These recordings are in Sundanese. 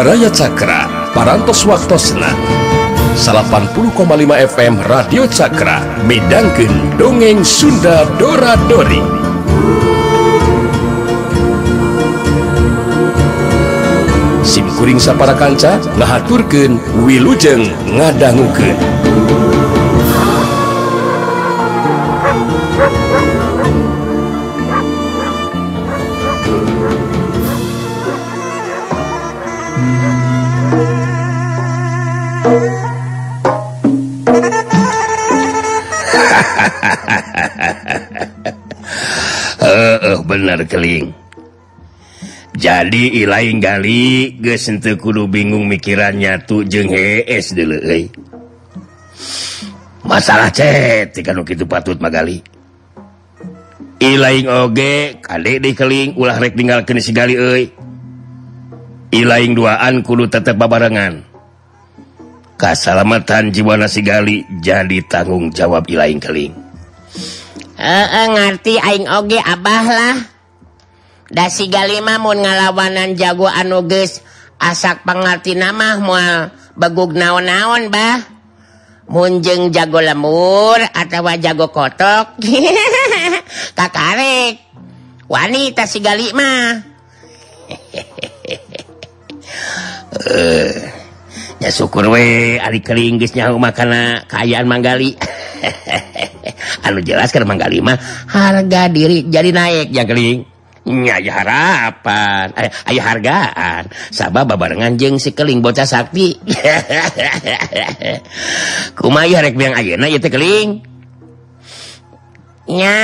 Baraya Cakra parantos waktosna. 80,5 FM Radio Cakra Medangken dongeng Sunda Dora Dori. Simkuring sapara kanca ngahaturkeun wilujeng ngadangukeun oh bener keling jadi lain kali kudu bingung mikirannya tuh jeng HS dulu eh. masalah cet kalau gitu patut magali ilaing oge kadek di keling ulah rek tinggal ke si gali eh. ilaing duaan kudu tetap babarengan kesalamatan jiwa nasi gali jadi tanggung jawab ilaing keling e, ngerti aing oge Abahlah dasigalima mun ngalawanan jago anuges asak pengerti nama mual begug naon-naon bah. Munjeng jago lemur atau jago kotok. Kakarek. Wanita sigalima eh. ya syukur we hari ke Inggrisnya makanan Manggali. Anu jelas ke Manggali mah harga diri jadi naik ya keling. Nyaya harapan ayah hargaan. Sabah babarengan jeng si keling bocah sakti. Kumaha rek biang ayeuna ieu teh keling? Nya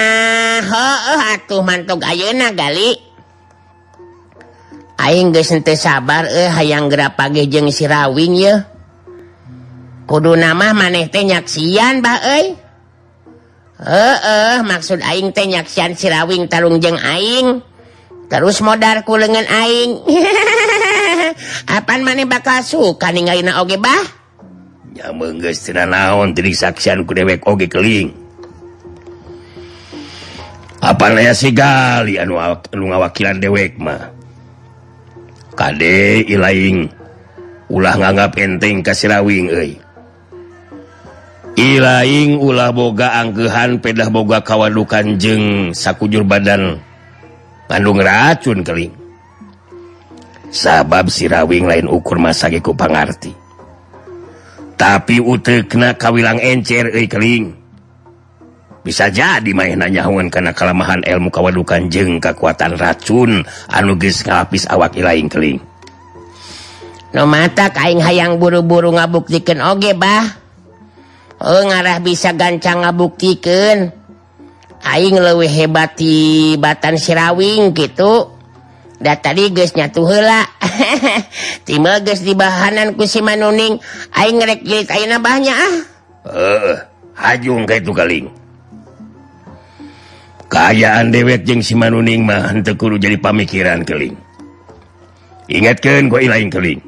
heuh atuh mantuk ayeuna gali. Aing geus teu sabar eh hayang grapage jeung si Rawing ye. Kudu nama maneh teh nyaksian bah euy. Heeh, maksud aing teh nyaksian si Rawing tarung jeung aing. Terus modar ku leungeun aing. Apaan maneh bakal suka ninggalina oge bah? Ya geus teu naon teu saksian ku dewek oge keling. Apan ya si gali anu, anu ngawakilan dewek mah. Kade Iing ulah nganggap enteng kasrawing Iing ulah boga angkehan pedah boga kawadukan jeng sakujur badan. Bandung racun keling sabab sirawing lain ukur masaku pangarti. Tapi utekna kawilang encer e keling bisa jadi mainanyawan karena kelemahan ilmu kawadukan jeng kekuatan racun. Anuges ngapis awak lain keling. No mata kain hayang buru-buru ngabuktikan. Oge bah. Oh ngarah bisa gancang ngabuktikan. Aing lewih hebati batan sirawing gitu Da tadi guysnya tuh hela tim guys di bahanan kusi manuning. Aing rek jilid aina banyak ah. Eh hajung kayak itu kaling keayaan dewek jeng simanuning mahtekuru jadi pamikiran keling ingatkan gua lain keling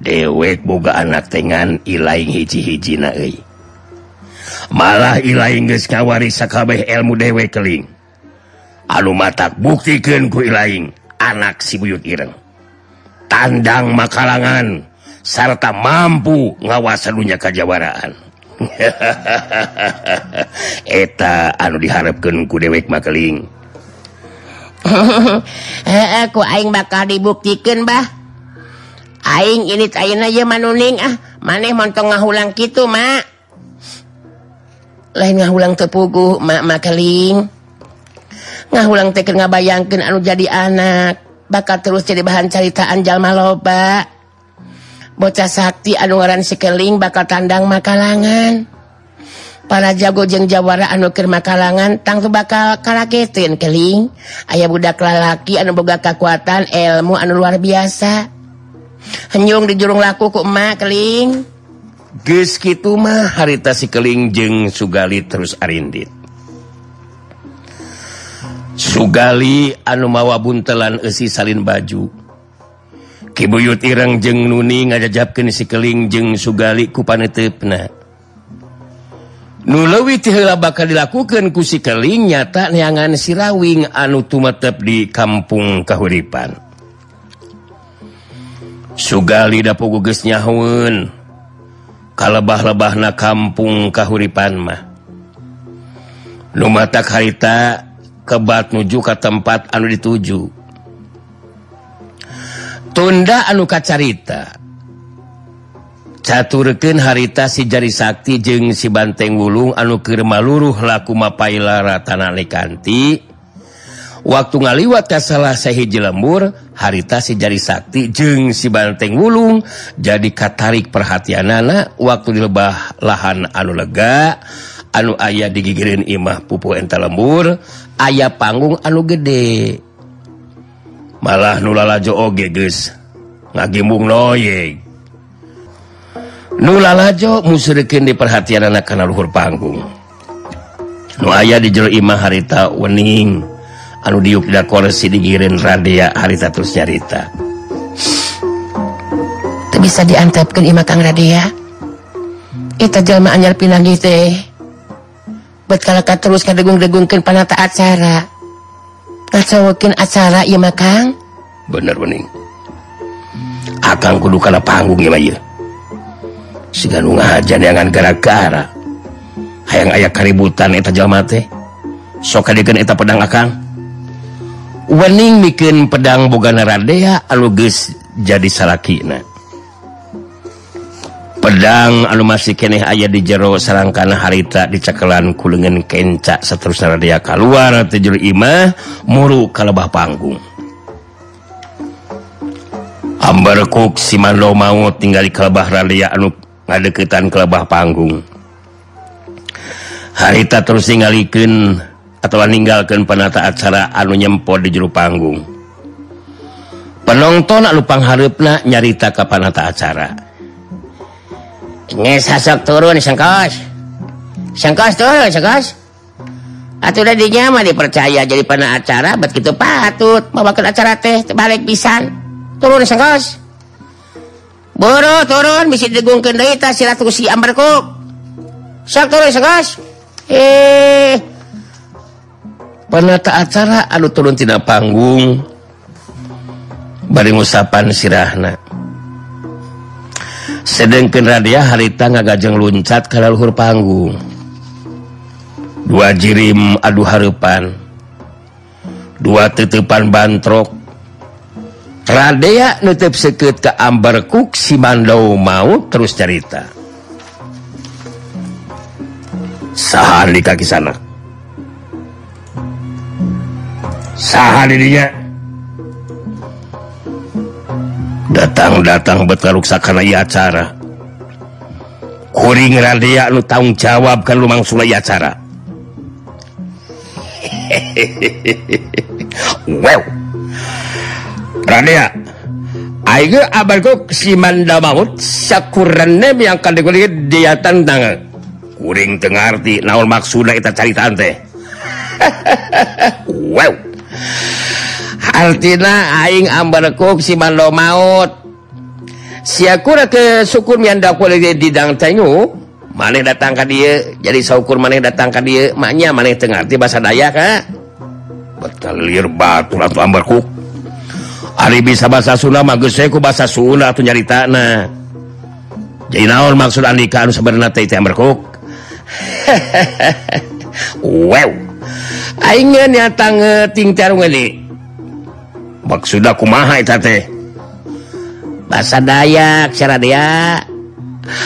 dewek boga anak tengan ilaing hiji-hiji na malah ilaing kawari sakabeh ilmu dewek keling anu matak buktikan ku ilaing anak si buyut ireng. Tandang makalangan sarta mampu ngawasa dunya kajawaraan. eta anu diharapkan ku dewek makeling. Aku aing bakal dibuktikan bah aing ini ayeuna aja manuning ah. Maneh montong ngahulang kitu mak lain ngahulang tepugu mak makeling. Ngahulang teker ngabayangkan anu jadi anak. Bakal terus jadi bahan caritaan jalma loba bocah Sakti anuaran sekeling bakal tandang makalangan. Para jago jeng Jawara anukir makalangan tangtu bakal kalaketin keling. Ayah budak lalaki anu boga kekuatan ilmu anu luar biasa. Henyung di jurung laku kumak keling. Geski mah harita si keling jeng Sugali terus arindit. Sugali anu mawa buntelan esi salin baju. Kibuyut Irang jeng Nuni ngajajabkan sikeling jeng Sugali kupane tepna. Nulewi tihela bakal dilakukan ku sikeling nyata neangan sirawing anu tumetep di kampung kahuripan. Sugali dapu gugus nyahun. Kalebah-lebah na kampung kahuripan mah. Numatak harita kebat nuju ke tempat anu dituju. tunda anuka carita caturken harita si jari Sakti jeung si Banteng Wulung anukirmaluruh laku mapailara tanalekanti waktu ngaliwat ke salah sehiji lembur harita si jari Sakti jeung si Banteng Wulung jadi katarik perhatian anak waktu dilebah lahan anu lega anu ayah digigirin imah pupu enta lembur ayah panggung anu gede. malah nulalajo oge geus. Ngagimbung noye. Nulalajo musrikin di perhatian anak kana luhur panggung. Nu aya di jero imah harita wening. Anu diuk da koresi digirin radia harita terus nyarita. Teu bisa diantepkeun imah kang radia? Eta jelma anyar pinanggi teh. Bet kalahkat terus kadegung-degungkeun panata acara ngacawakin acara ya makang bener bening. Akan kudu kana panggung ya mah siga nu ngahajan jangan gara-gara. Hayang aya kaributan eta jalma teh. Sok kadikeun eta pedang akang. Wening mikeun pedang boga radea geus jadi salakina. pedang anu masih keeh ayah di jero sarangkana harita dicekelan kulengan kencak seterusnya dia keluar jero imah muru kalebah panggung. Ambarkuk si siman lo mau tinggal di kelebah radia anu ngadeketan kelebah panggung. Harita terus tinggalikan atau meninggalkan penata acara anu nyempot di juru panggung. Penonton anu pangharepna nyarita ke penata acara. sok turun sengkos sengkos turun sengkos atuh udah dinyama dipercaya jadi pernah acara bet kitu patut. Mau acara teh balik pisan. Turun sengkos buru turun bisa digungkin deui tah silaturahmi amberku sok turun sengkos eh. Penata acara? Anu turun tidak panggung. Bari ngusapan sirahna. Sedengkeun radia harita ngagajeng loncat luhur panggung. Dua jirim aduh hareupan. dua tetepan bantrok. Radia nutup seket ke ambar kuk si mandau mau terus cerita sahar di kaki sana di dirinya? datang-datang betaluksakan acara. Kuring radia lu tanggung jawab kan lumang Sulay acara. Wow radia Aigo abal kok si Manda Mahmud sakurane yang kan dikulik dia tentang kuring tengarti naon maksudna kita cari tante wow Artina aing ambarkuk si Mando maut. Siakura ke syukur mianda didang tanyu maneh datang ke dia. Jadi saukur maneh datang ke dia maknya maneh tengerti bahasa Dayak ha? Betul liur batu ratu ambarkuk. Ari bisa bahasa Sunda magus saya ku bahasa Sunda tuh nyari tanah. Jadi naon maksud Andika anu sebenarnya teh teh ambarkuk? Wow. Aing nyata ngeting tarung ini maksud kumaha eta teh? Bahasa Dayak cara dia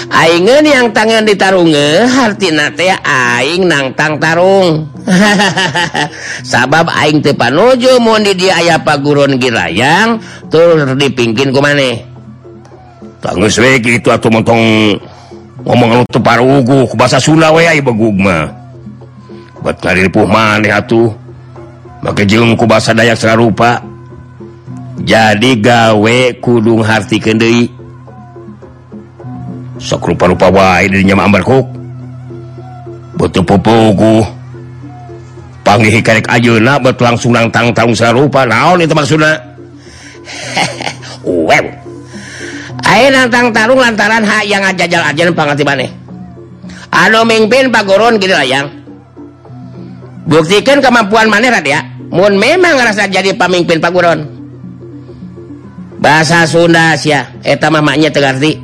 Aingan yang tangan ditarunge hartinate aing nangtang tarung. Sabab aing teu panuju mun di dia aya paguron girayang tur dipingkin ku maneh. Tangis we kitu atuh montong ngomong lu tepar ugu ku bahasa Sunda we ai begugma buat ngaripuh puh maneh atuh. Make jeung ku bahasa Dayak sarupa jadi gawe kudung harti deui. sok rupa-rupa wanyambarku butuh pupuku panggih karek ajeuna bet langsung nang tang sarupa. Naon itu maksudna? Wew ayo nantang tarung lantaran hak yang ngajajal ajan pangati maneh. Anu mimpin paguron gini layang buktikan kemampuan maneh radia. Mun memang ngerasa jadi pemimpin paguron. bahasa Sunda Syaheta mamanya Tegarti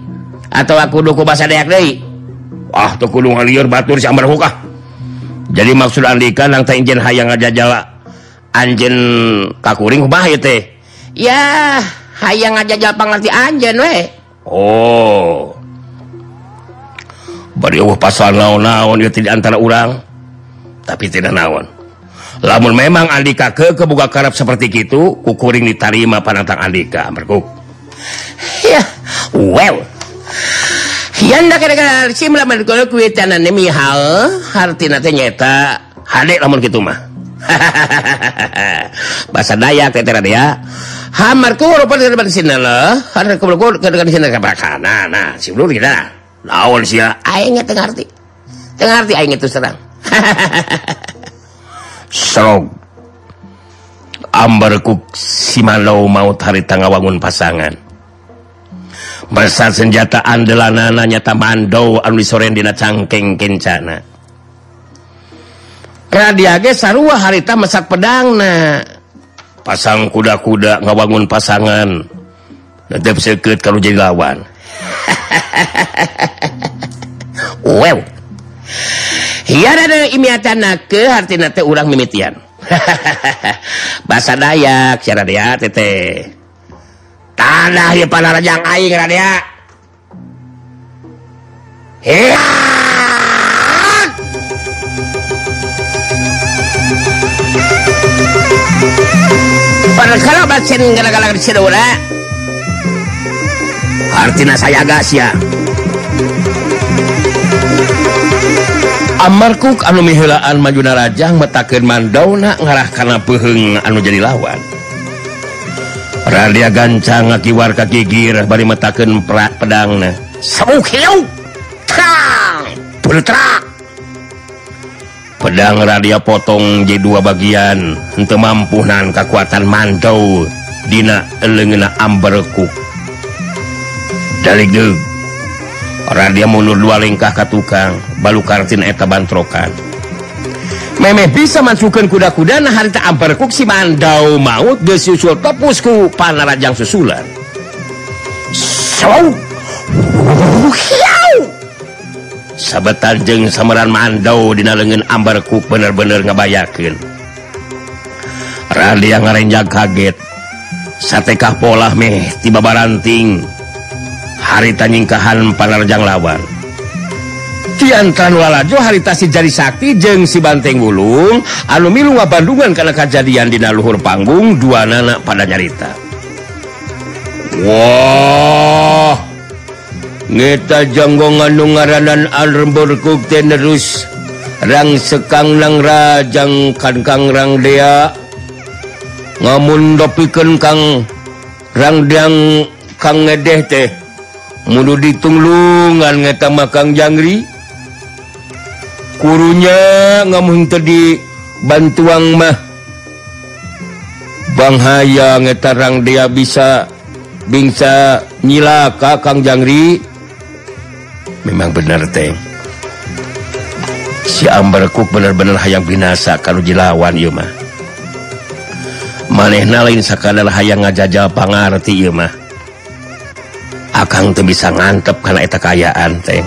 atau aku duku bahasa Dayak Dei Wah kudu ngalieur Batur si Ambar hukah. Jadi maksud Andika nangta injen hayang ngajajala anjen kakuring bah ieu teh. Ya hayang ngajajal pangarti anjen we. Oh. Bari eueuh pasal naon-naon ieu di antara urang tapi tidak naon namun memang Andika ke kebuka karep seperti itu kukuring ditarima panantang Andika berkuk ya well. Yang kira-kira sim lah mereka kue tanan demi hal hati nanti nyata hadek namun gitu mah. Bahasa Dayak tetera dia hamar ku rupa di depan sini lah. Hamar ku rupa di depan sini kapan nah nah si dulu kita lawan sih aing ngerti ngerti ngerti aing itu serang Shalom. Amberkuk Simalau maut haritangwangun pasangan. Masa senjata andelanana nyata Mandau disoren dina cangkeng Kencana. Radiage sarua harita mesak pedangna. Pasang kuda-kuda ngawangun pasangan. Tetap seket kalau lawan. wow ke hati urang mimitian bahasa Dayak cara dia tete tanah ya pada rajang aing radia Hiat! Padahal kalau bacin gara-gara cerita Artinya saya gas ya. Amarkuk anu mihelaan Majuna Rajang metakeun Mandauna ngarah kana peuheung anu jadi lawan Radia gancang ngakiwar ka gigir bari metakeun pedangna. Sabuk hiu. Tang. na pedang radia potong jadi dua bagian henteu mampu nahan kekuatan mandau Dina eleungeuna Amberkuk dari orang dia mundur dua lengkah ke tukang balu kartin eta bantrokan. Memeh bisa masukkan kuda-kuda nah harita amperkuk si mandau maut gesusul topusku panarajang susulan. So sabetan jeng samaran mandau dina leungeun amberkuk bener-bener ngebayakin Radia ngarenjak kaget. Satekah pola meh tiba baranting. harita nyingkahan panerjang lawan Tiantan walajo haritasi jari sakti jeng si Banteng Wulung anu milu ngabandungan karena kejadian di luhur panggung dua nanak pada nyarita. Wah Ngeta janggo ngandung ngaranan alremburku tenerus Rang sekang nang rajang kan kang rang dea. Ngamun dopikan kang Rang dang kang ngedeh teh. mudu ditunglungan ngeta makang Jangri. Kurunya ngamun tadi bantuang mah. Bang Haya ngetarang dia bisa bingsa nyilaka Kang Jangri. Memang benar teh si Amberkuk benar-benar hayang binasa kalau jilawan ieu mah. Manehna lain sakadar hayang ngajajal pangarti ieu mah. akan tuh bisa ngantep karena eta kayaan teh.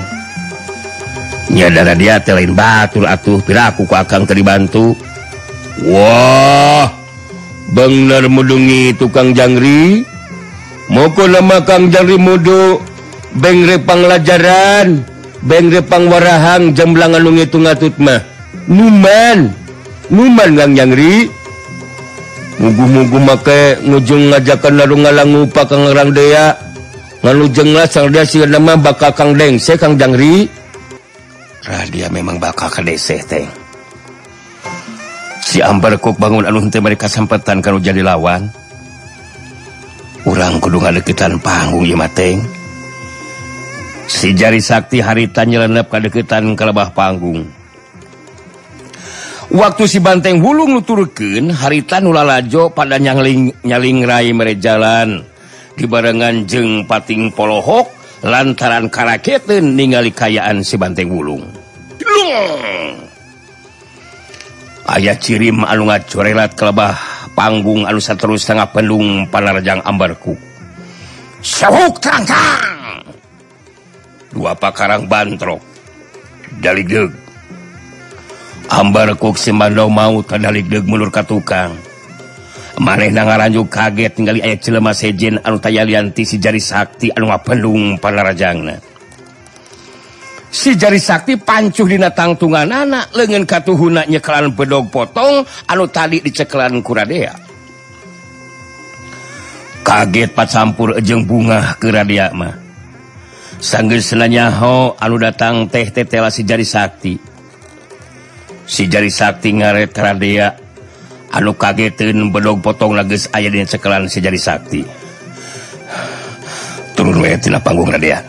Nyadara dia lain batul atuh piraku ku akang terbantu wah bener mudungi tukang jangri. Moko nama kang jangri mudu bengre panglajaran bengre pangwarahang repang warahang jamblangan ngitung atut mah. Numan numan kang jangri. Mugu-mugu make ngujung ngajakan larung ngalangu upa kang ngerang dea lalu jenglah nama bakal Kang dengse Kang Jangri. Ah, dia memang bakal kedese teh. Si Ambar kok bangun anu teh mereka sempetan kalau jadi lawan. Orang kudu ngadeketan panggung ieu mateng si jari sakti harita nyelenep kadeketan kelebah panggung. Waktu si banteng hulung nuturkeun harita nulalajo pada nyaling nyaling rai mere jalan. dibarenngan jeng pating polohok lantaran karaketen ningali kayaan si Banteng Wulung. Ayaah cirim anungat corelat kelebah panggung alusa terus tengah pendung panarjang ambarku. Dua pakarang bantrok. Dari geg ambarku si Mandau mau tanda deg mulur ke tukang. maneh ngaranju kaget tinggal aya celema sejen anu tayalianti si jari sakti anu ngapelung panarajangna. Si jari sakti pancuh dina tangtungan anak lengan katuhuna nyekelan bedog potong anu tadi dicekelan kuradea. Kaget pat campur ejeng bunga ke radia mah. Sanggeus senanyaho anu datang teh tetela si jari sakti. Si jari sakti ngaret radia anu kagetin bedog potong lagi aya di sekelan sejari sakti. Turun wetina panggung dia.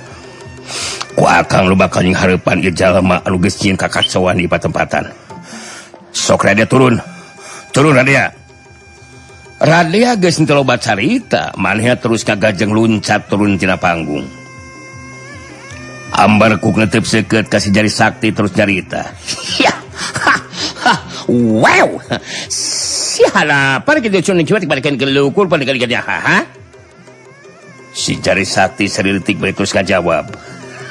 Ku akang lu bakal yang harapan ieu jalma anu geus cieun kakacauan di patempatan sok radia turun. Turun radia. Radia geus teu loba carita manehna terus kagajeng luncat turun tina panggung. Ambar ku netep seket kasih jari sakti terus nyarita. Ya Wow! Sihala, para kita cuman cuman kepada kan kelukur pada kali kerja, ha? Si jari sakti serilitik berikutnya jawab.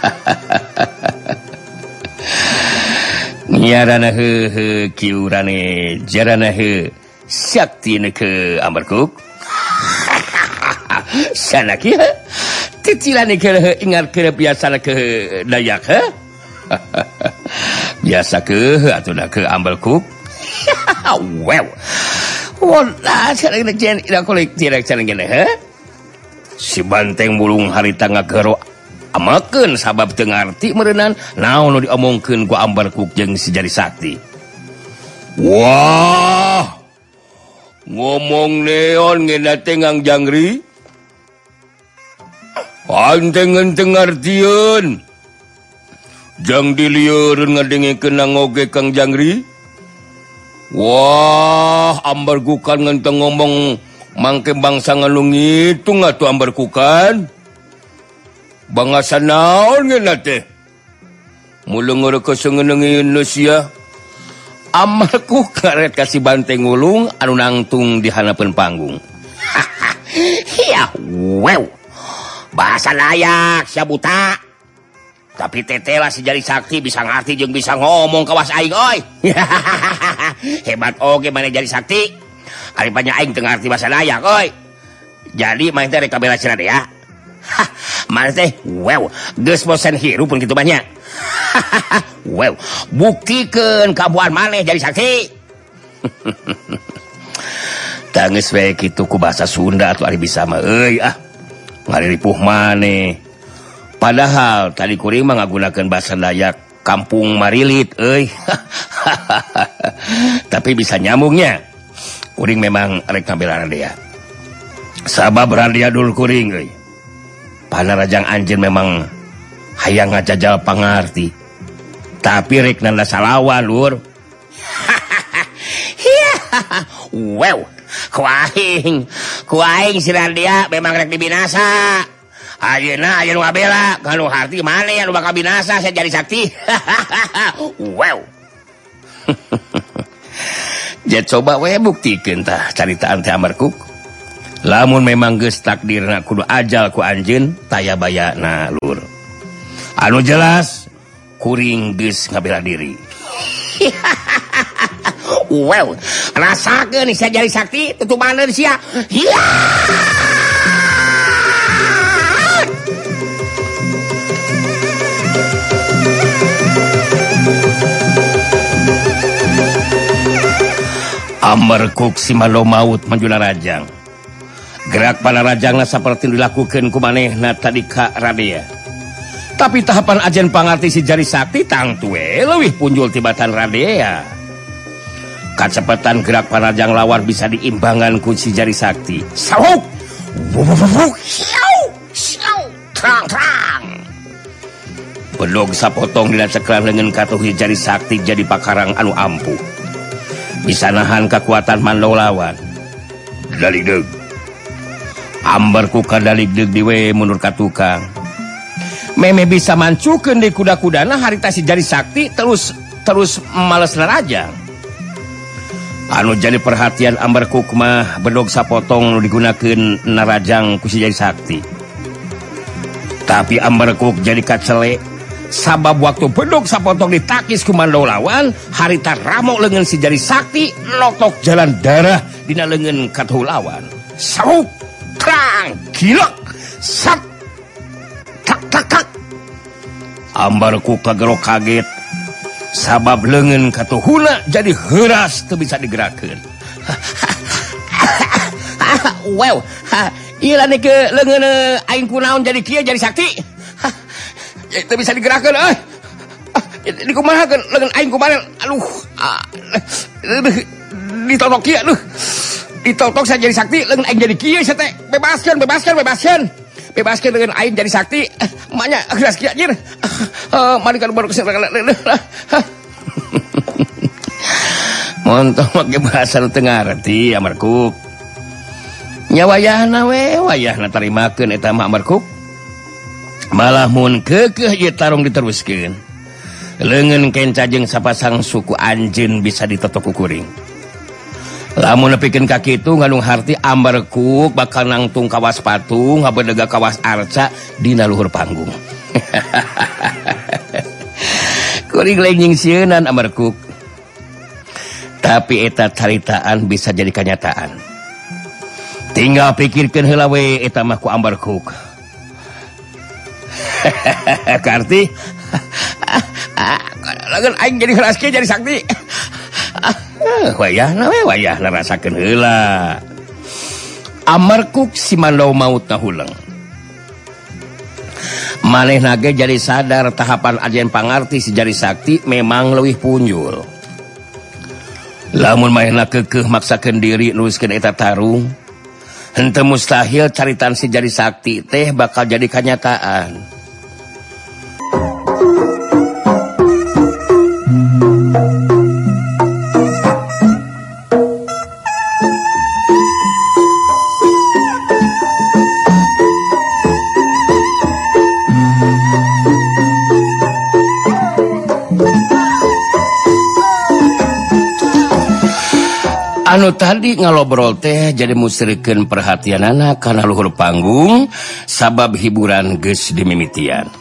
Nyarana he he kiurane jarana he sakti ne ke amarkuk. Sana kia ya? titilane ke ingat ke biasa ke dayak ha? biasa ke atau ke ambalkuk well. si banteng bulung hari tangga gero amaken sabab Tengarti merenan naon diomongken ku ambar kukjeng jari sakti. Wah! Ngomong neon ngena tengang jangri. Pantengen Tengartiun jang diliurun ngadenge kenang oge Kang jangri. Wah ambargukan ngenteng ngomong mangke bangsa ngalung itu nggak tuh Ambarkukan bangsa naon teh. Mulung ngoro kesengenengi Indonesia. Amarku karet kasih banteng ngulung anu nangtung di hadapan panggung. Ya wow bahasa layak siabuta tapi tetelah sejari Sakti bisa ngerti jeung bisa ngomong kawas aing oi. Hebat oke mana jadi Sakti. Haripannya aing tengah arti bahasa Dayak oi. Jadi main teh rek bela sirat ya. Mana teh? Wow geus bosan hirup pun gitu banyak. Wow buktikeun kabuan maneh jadi Sakti. Tangis wae kitu ku bahasa Sunda atuh ari bisa mah euy ah. Ngariripuh maneh padahal tadi kuring menggunakan bahasa Dayak kampung Marilit eh tapi bisa nyambungnya. Kuring memang rek bela dia. Sabab radia dulu kuring euy. Pada rajang anjir memang hayang ngajajal pangarti. Tapi rek nanda salawan lur. Wow kuaing. Kuaing si Radia memang rek dibinasa Ayeuna ayeuna ngabela kalau harti mana yang bakal binasa saya jadi sakti. wow. Jet coba we buktikan tah caritaan teh amarku. Lamun memang geus takdirna kudu ajal ku anjeun taya bayana lur. Anu jelas kuring geus ngabela diri. wow, rasakeun saya jadi sakti tutup mana sia. Yeah! Amberkuk si malo maut menjula Rajang. Gerak pada Rajanglah seperti dilakukan kumanehna tadi Ka Radia tapi tahapan ajen pangarti si jari sakti tang tue lewih punjul tibatan Radia kecepatan gerak para Rajang lawar bisa diimbangan ku si jari sakti. Sawuk! Terang terang! Belog sapotong dina ceklan dengan katuhi jari sakti jadi pakarang anu ampuh. pisanahan kekuatan Mandolawan amberku kadalik diwe mundur ka tukang. Meme bisa mancuken di kuda-kudana haritasi jari sakti terus terus males neraja anu jadi perhatian amber kukmah bedogsa potong digunakan narajang kusi jari sakti. Tapi amberkuk jadi kacelek sabab waktu peduk sapotong ditakis kumando lawan harita ramok lengan si jari sakti lotok jalan darah dina lengan katulawan saruk krang gilek sat tak tak tak. Ambarku kagero kaget. Sabab lengan katuhuna jadi heras tuh bisa digerakkan wow ilan ke lengan eh, aing kunaon jadi kia jadi sakti? Itu bisa digerakkan eh. Di kumaha kan? Lengan aing kumaha aduh ah, ditotok kia aduh ditotok saya jadi sakti lengan aing jadi kia saya teh. Bebaskan bebaskan bebaskan. Bebaskan dengan aing jadi sakti. Maknya gelas kia anjir mari kan baru ke sini Montong pakai bahasa nu tengah arti amarkuk nya wayahna we wayahna tarimakeun eta amarkuk malahmun kekeh tarung diteruskin lengen kencajeng sapasang suku anjin bisa ditotokukuring lamun nepikeun kaki itu nganung harti amarkuk bakal nangtung kawas patung ngabedega kawas arca dina luhur panggung. Kuring lenjing sieunan amarkuk tapi eta caritaan bisa jadi kenyataan. Tinggal pikirkan helawe eta mahku ambar kuk. Karti ah, ah, jadi raski jadi sakti. Eh, wayah wayah rasakan hela Amarkuk si mandau maut nahuleng maneh nage jadi sadar tahapan ajen pangarti sejari sakti memang lebih punjul. Lamun main kekeh maksakan diri nuliskan eta tarung hente mustahil caritan sejari sakti teh bakal jadi kenyataan. anu tadi ngalobrol teh jadi musrikken perhatian anak karena luhur panggung sabab hiburan ges dimimitian.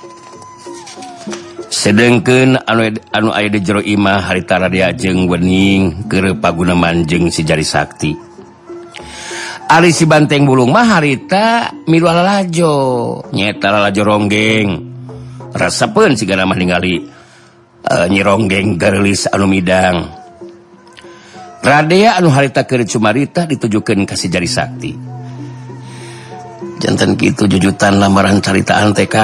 Sedangkan anu anu aya di jero imah haritara diajeng wening ke paguna manjeng si jari sakti. Ali si banteng bulung mah harita milu lalajo nyeta lalajo ronggeng. Resepun sigana mah ningali eh, nyi nyironggeng gerelis anu midang. Radea anu harita keun cumarita ditujukeun ditujukan kasih jari Sakti. Jantan gitu jujutan lamaran caritaan TK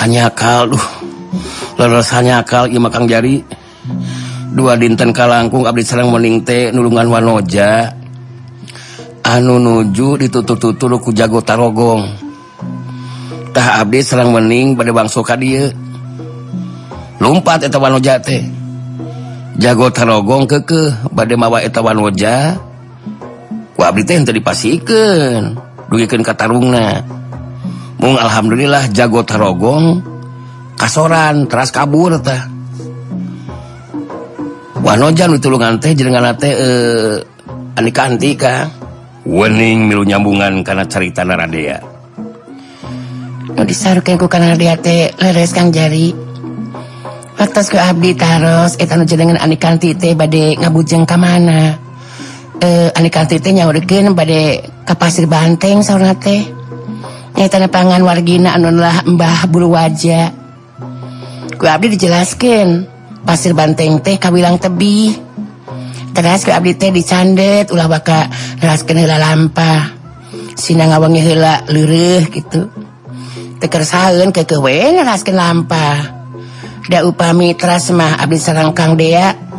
hanya akal duh. Leres hanya akal ieu Kang jari. Dua dinten kalangkung abdi sareng mening teh nulungan wanoja. Anu nuju ditutup-tutul ku jago tarogong. Tah abdi sareng mening bade bangso ka dieu. Lumpat eta wanoja teh. jago tarogong keke badai mawa etawan dipasikeun dugikeun dugikan katarungna mung Alhamdulillah jago tarogong kasoran teras kabur ta wanojan tulungan teh jenengan teh eh, anika antika. Wening milu nyambungan karena cerita naradea nu disarukeun ku kana teh leres kang jari. atas ke Abdi Taros eta nu jenengan anikan tite bade ngabujeng ka mana. Eh anikan tite nyaurkeun bade ka pasir Banteng saurna teh. Eta pangan wargina anu lah Mbah Bulu wajah ku Abdi dijelaskeun pasir Banteng teh kawilang tebih. Terus ku Abdi teh dicandet ulah baka neraskeun heula lampa. Sina ngawangi heula leureuh gitu. Teker saeun ke kewe raskeun lampah Da upami teras mah Abdi Sarang Kang Dea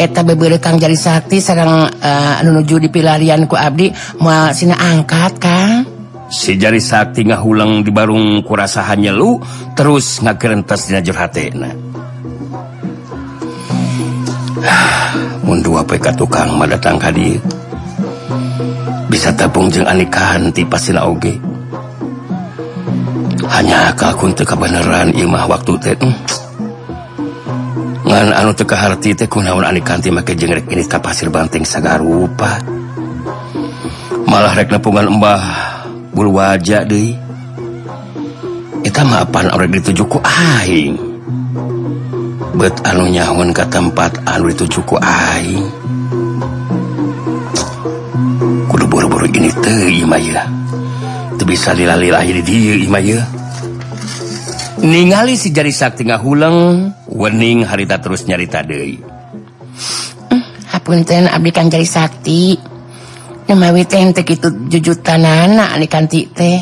eta beberekang jari Sakti sarang uh, nuju di pilarian ku Abdi moal Sina angkat Kang. Si jari Sakti ngahulang di barung kurasahannya lu terus ngakerentes di najur hati nah. mundu apa ka tukang madatang kadi bisa tabung jeng anikahan ti pasina oge. hanya kakun teka beneran Imah waktu teh hmm. ngan anu teka harti teh kunaon anu kanti make jengrek ini ka pasir banteng sagarupa. Malah rek nepungan embah bulu wajah deui. Eta mah orang dituju ku aing? Bet anu nyahun ke tempat anu dituju ku aing. Kudu buru-buru ini teh imah ya. Teu bisa lila-lila di dieu imah ya. ningali si jari Sakti ngahuleng wening harita terus nyarita Dewi hapunten mm, abdikan jari Sakti nemawi tentek itu jujutan anak di kanti teh.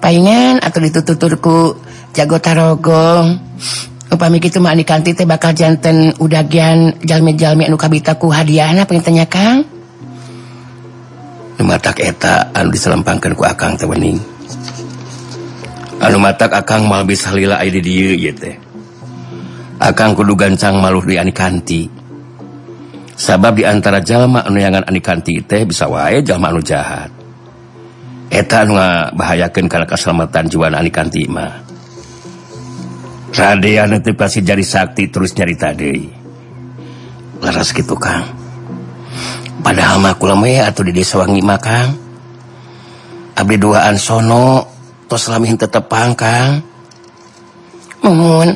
Palingan atau ditututurku jago tarogong. Upami gitu mah di kanti teh bakal janten udagian jalmi-jalmi anu kabitaku hadiahna pengen Kang? Nu matak eta anu diselempangkan ku Akang teh wening. anu matak Akang mal bisa lila ay di akan kudu gancang maluh dianikanti sabab diantara jalma anu anuangan anikanti teh bisa wae jalma anu jahat. Eta anu bahayakan karena keselamatan jiwa anikanti mah. Radean itu pasti jari sakti terus nyari tadi laras gitu kang. Padahal mah kula atau di desa wangi makang abdi duaan sono Tos lamin tetep pangkang. Mumun,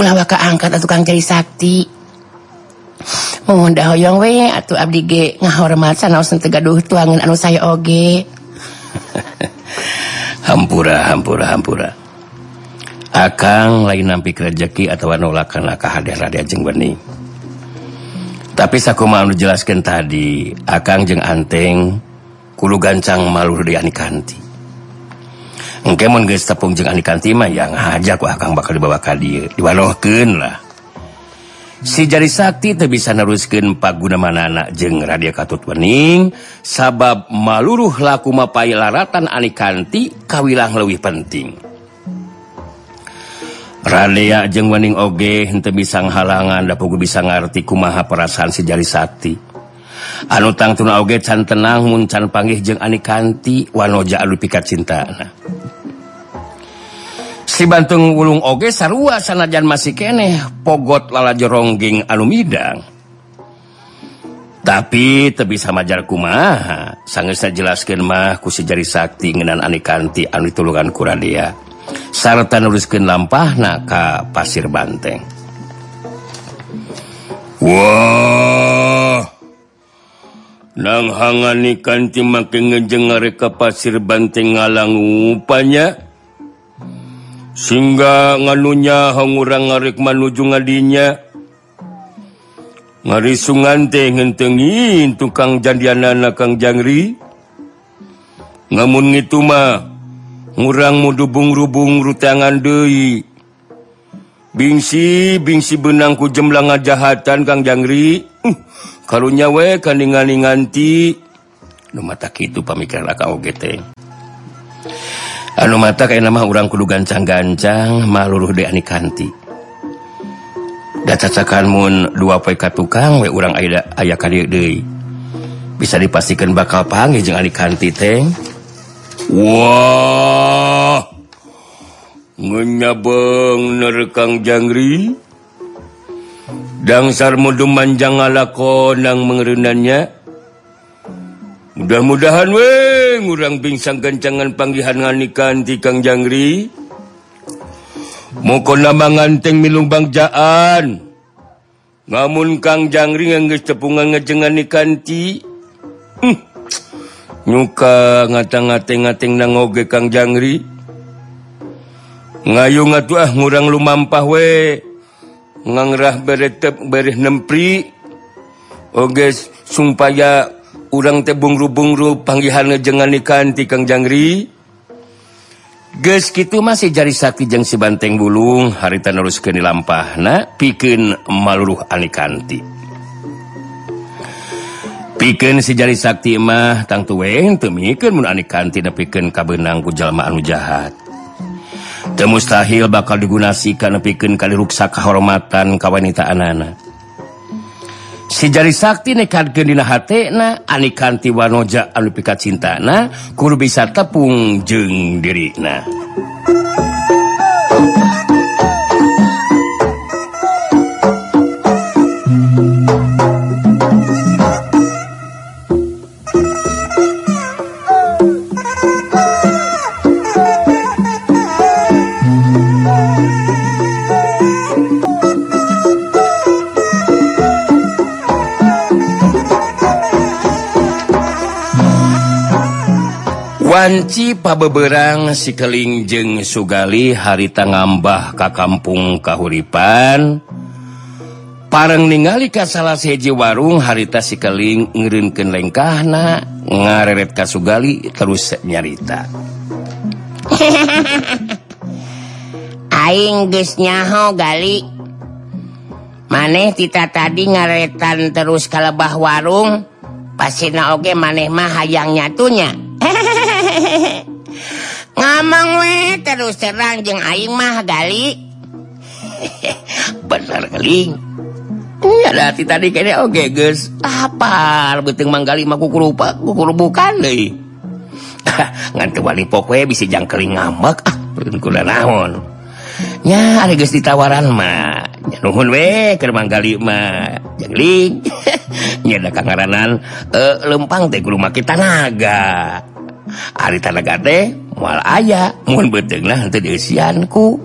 ulah waka angkat atau kang jadi sakti. Mumun dahoyong we atau abdi ge ngahormat sanaos teu gaduh tuangan anu saya oge. hampura, hampura, hampura. Akang lain nampi rezeki atau nolakan ka hadir radia jeung bening. Tapi sakuma anu jelaskan tadi, Akang jeung Anteng kulu gancang malur dianikanti. mah yang ngajak Akang bakal dibawa ka dieu. Diwalohkeun lah si jari Sakti teu bisa neruskeun pagunamanana jeung anak Katut Wening sabab maluruh laku mapai laratan anikanti kawilang leuwih penting Radia jeung Wening oge henteu bisa halangan dapugu bisa ngarti kumaha perasaan si jari Sakti anu tangtuna oge can tenang muncan panggih jeung ani kanti wanoja anu pikat cinta si Bantung ulung oge sarua sanajan masih keneh pogot lala jerongging anu midang. Tapi te bisa majar kumaha sanggesa jelaskan mah ku sejari sakti ngenan ani kanti anu tulungan kuradia sarta nuliskan lampahna ka pasir banteng. Wow nang hangani kanti make ngejeng ka pasir banteng ngalang upanya. Sehingga nganunya hangurang ngarek manuju ngadinya. Ngari sungante ngentengin tukang jandiana kang jangri. Ngamun ngitu mah ngurang mudubung-rubung rutangan dei bingsi bingsi benangku jemlang ngajahatan kang jangri. kalunya we kandingan nganti nu mata kitu pamikiran akang teh. Anu mata kayak nama orang kudu gancang-gancang maluruh de ani kanti. Da cacakan mun dua poe ka tukang we urang aya aya dieu deui. Bisa dipastikan bakal panggil jeung ani kanti teh. Wah! Ngenyabeng nerekang jangri. dangsar mudum manjang lakon nang mengerunannya. Mudah-mudahan we ngurang bingsang kencangan panggihan nganikan di Kang Jangri. Moko nama nganteng milung bangjaan ngamun Kang Jangri geus tepungan ngejengan nikanti hm. nyuka ngatang-ngateng-ngateng nang oge Kang Jangri. Ngayung atuh ah ngurang lumampah we ngangrah beretep bereh nempri. Oge sumpaya urang tebungru-bungru panggihan jengan ikan tikang jangri. Ges gitu masih jari sakti jeng si banteng bulung harita neruskeun ke lampah na pikin maluruh anikanti Pikeun si jari sakti mah tang tuweng temikin mun anikanti na ka kabenang ku jalma anu jahat. mustahil bakal digunasikan piken kali ruksa kehormatan kawanita anak-anak si jari Sakti nekanti wanoja cinta bisa tepung jeng diri nah Panci pabeberang sikeling jeng Sugali harita ngambah ka kampung Kahuripan. Pareng ningali ka salah seji warung harita sikeling ngirinkan lengkahna ngareret ka Sugali terus nyarita. Aing geus nyaho gali. Maneh tita tadi ngaretan terus kalebah warung Pasina oge maneh mah hayang nyatunya. ngamang we terus terang jeng aing mah gali. Bener keling Iya hati tadi kayaknya oh, oke okay, guys apa beting manggali mah kukurupa kukurubukan kuku bukan deh ngantuk balik pokoknya bisa jang keling ngambek ah belum naon. Nya ada guys ditawaran mah. Nuhun we ke manggali mah jangling nya ada kangaranan Uh, lempang teh kudu make tanaga. hari tanagate moal aya mohon betenglah untuk diusianku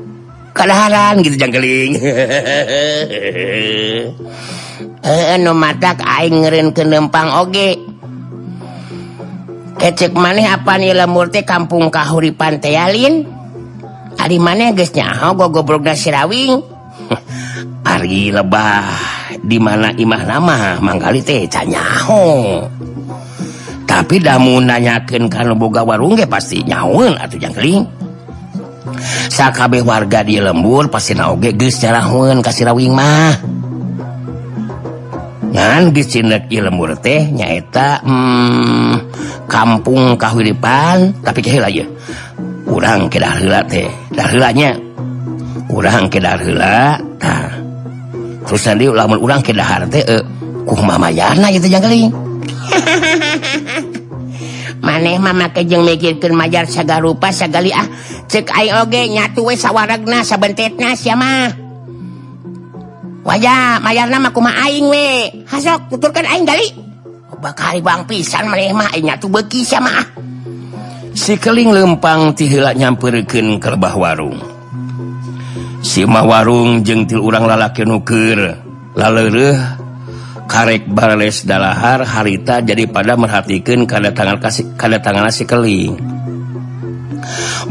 kadaharan gitu jangkeling eh no matak aing ngerin ke oge. Kecek maneh apa nih lemur teh kampung kahuri pantealin ari maneh geus nyaho go goblogna sirawing. Ari lebah di mana imah nama manggali teh canyaho tapi damu nanyakan kalau boga warung pasti nyaun atau jangkeling sakabeh warga di lembur pasti naoge geus nyarahun kasih rawing mah. Ngan geus cinek di lembur teh nyaeta hmm, kampung kahuripan tapi kehil aja kurang ke heula teh dahulanya kurang ke dahula nah terus nanti lamun urang ke dahar teh eh, kuh mamayana gitu jangkeling maneh mama kejeng mikirkan majar saga rupa sagali ah cek oge nyatu we sawaragna sabentetna siamah wajah mayar nama kuma aing we? Hasok tuturkan aing gali. Oh, Bakari bang pisan maneh mah aing nyatu beki siamah ah. si keling lempang tihila ka kerbah warung. Si mah warung jeung til urang lalaki nuker lalereh karek Barles dalahar harita jadi pada merhatikan kada tangan kasih kada tangan si keling.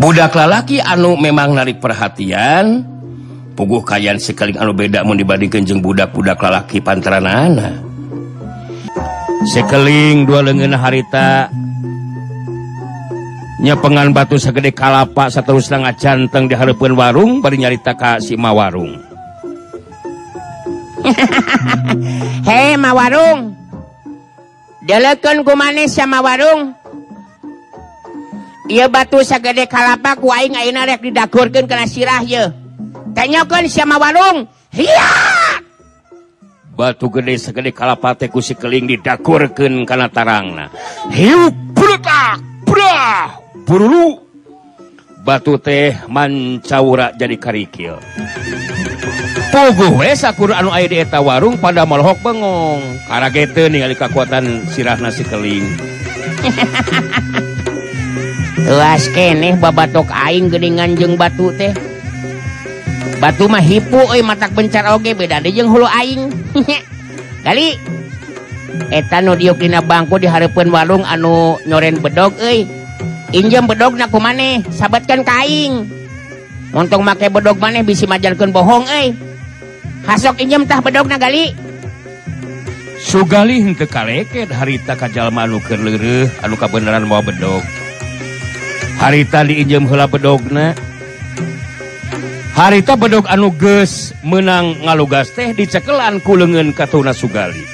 Budak lalaki anu memang narik perhatian. Puguh kayan si keling anu beda mau dibandingkan jeng budak-budak lalaki pantaran anak. Si keling dua lengan harita. Nyepengan batu segede kalapa satu setengah canteng di hadapan warung baru nyarita Ka Sima warung he ma warung. Delekan ku manis sama warung. Ia batu sagede kalapa ku aing ayeuna rek didagurkan kena sirah ya tanyakan sama warung. Hiya! Batu gede segede kalapa teh ku si keling didagurkan kena tarangna. Hiu brutak brah burulu batu teh mancaura jadi karikil. Puguh we sakur anu aya di eta warung pada malohok bengong. Karagete ningali kekuatan sirah nasi keling. Luas keneh babatok aing geuningan jeung batu teh. Batu mah hipu euy matak bencar oge beda deui jeung hulu aing. Kali eta nu diuk dina bangku dihareupeun warung anu nyoren bedog euy. Injem bedognaku maneh sahabatkan kaing. Untung make bedog maneh bisi majalkeun bohong eh hasok injemtah bedogna gali. Sugali henteu kaleket harita ka jalma anu keur leureuh anu kabeneran mau bedog. Harita diinjem hela bedogna. Harita bedog anu ges menang ngalugas teh dicekelan kulengen katuna Sugali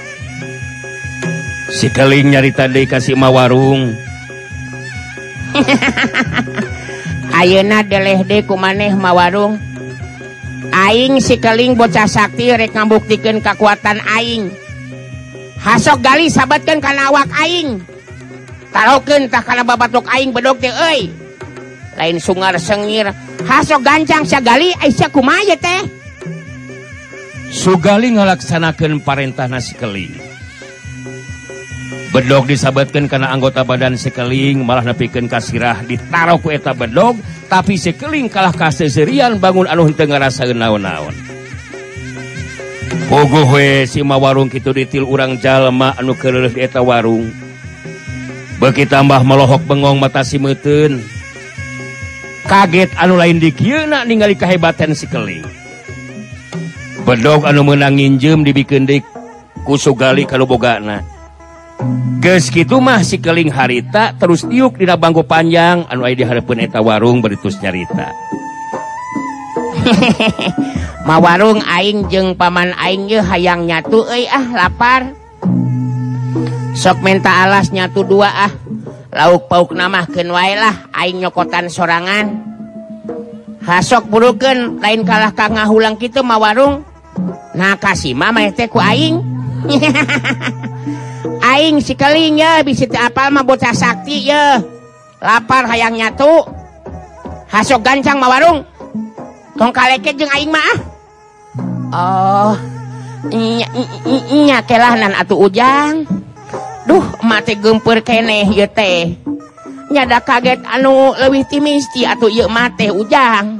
si keling nyarita dikasih mawarung. Ayeuna deleh deui ku maneh mawarung Aing si keling bocah sakti rek ngambuktikan kekuatan Aing. Hasok gali sabatkan kana awak Aing. Tarokeun tah kana babatok Aing bedog teh euy. lain sungar sengir. Hasok gancang sagali Aisyah kumaya teh? Sugali parentahna si Keling. bedog disabetkan karena anggota badan sekeling malah nepikan kasirah ditaruh ku eta bedog tapi sekeling kalah kaseserian bangun anu henteu ngarasaeun naon-naon. Pogoh we si ma warung kitu ditil urang jalma anu keureuh di eta warung. Beuki tambah melohok bengong mata si meuteun kaget anu lain di ningali kahebatan sekeling. Bedog anu meunang nginjem dibikin dik kusugali kalau bogana. gitu mah si keling harita terus tiuk di banggo panjang. Anu aya di hareupeun eta warung beritus nyarita. Ma warung aing jeung paman aingnya hayang nyatu euy ah lapar. Sok menta alas nyatu dua ah. Lauk pauk nama kenwailah aing nyokotan sorangan. Hasok buruken lain kalah ka ngahulang kitu ma warung. Nah kasih mama teh ku aing. Aing sikelinya apal mah bocah Sakti ya lapar hayang nyatu. Hasok gancang mawarung tong kaleket jeung aing mah ah. oh nya kelahanan atuh ujang. Duh mati gempur keneh ye teh. Nyada kaget anu lebih timisti atuh ye mate ujang.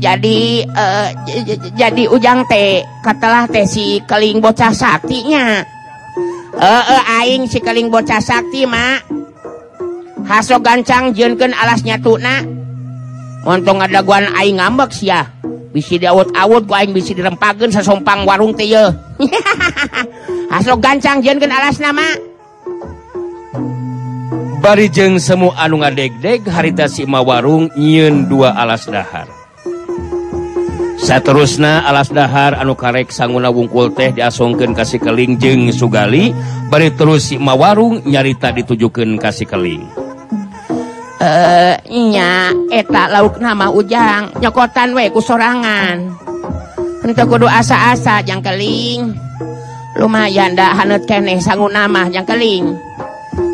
Jadi uh, jadi ujang teh katalah teh si keling bocah saktinya. Aing si keling bocah Sakti mak haso gancang jenken alasnya tuna untung ada guaan Aing ngambek ya bisi diawut-awut guaing bisi dirempagen sesompang warung ti haso gancang jeken alas nama Barijeng semu anu ngadeg-deg harita Sima warung nyiin dua alas dahar. Saterusna alas dahar anu karek sanguna wungkul teh diasongken kasih keling jeng Sugali bari terus Sima warung nyarita ditujukan kasih keling Eh nya eta lauk nama ujang nyokotan weku sorangan. Untuk hmm. kudu asa-asa Jang keling lumayan dah hanut keneh sanguna nama yang keling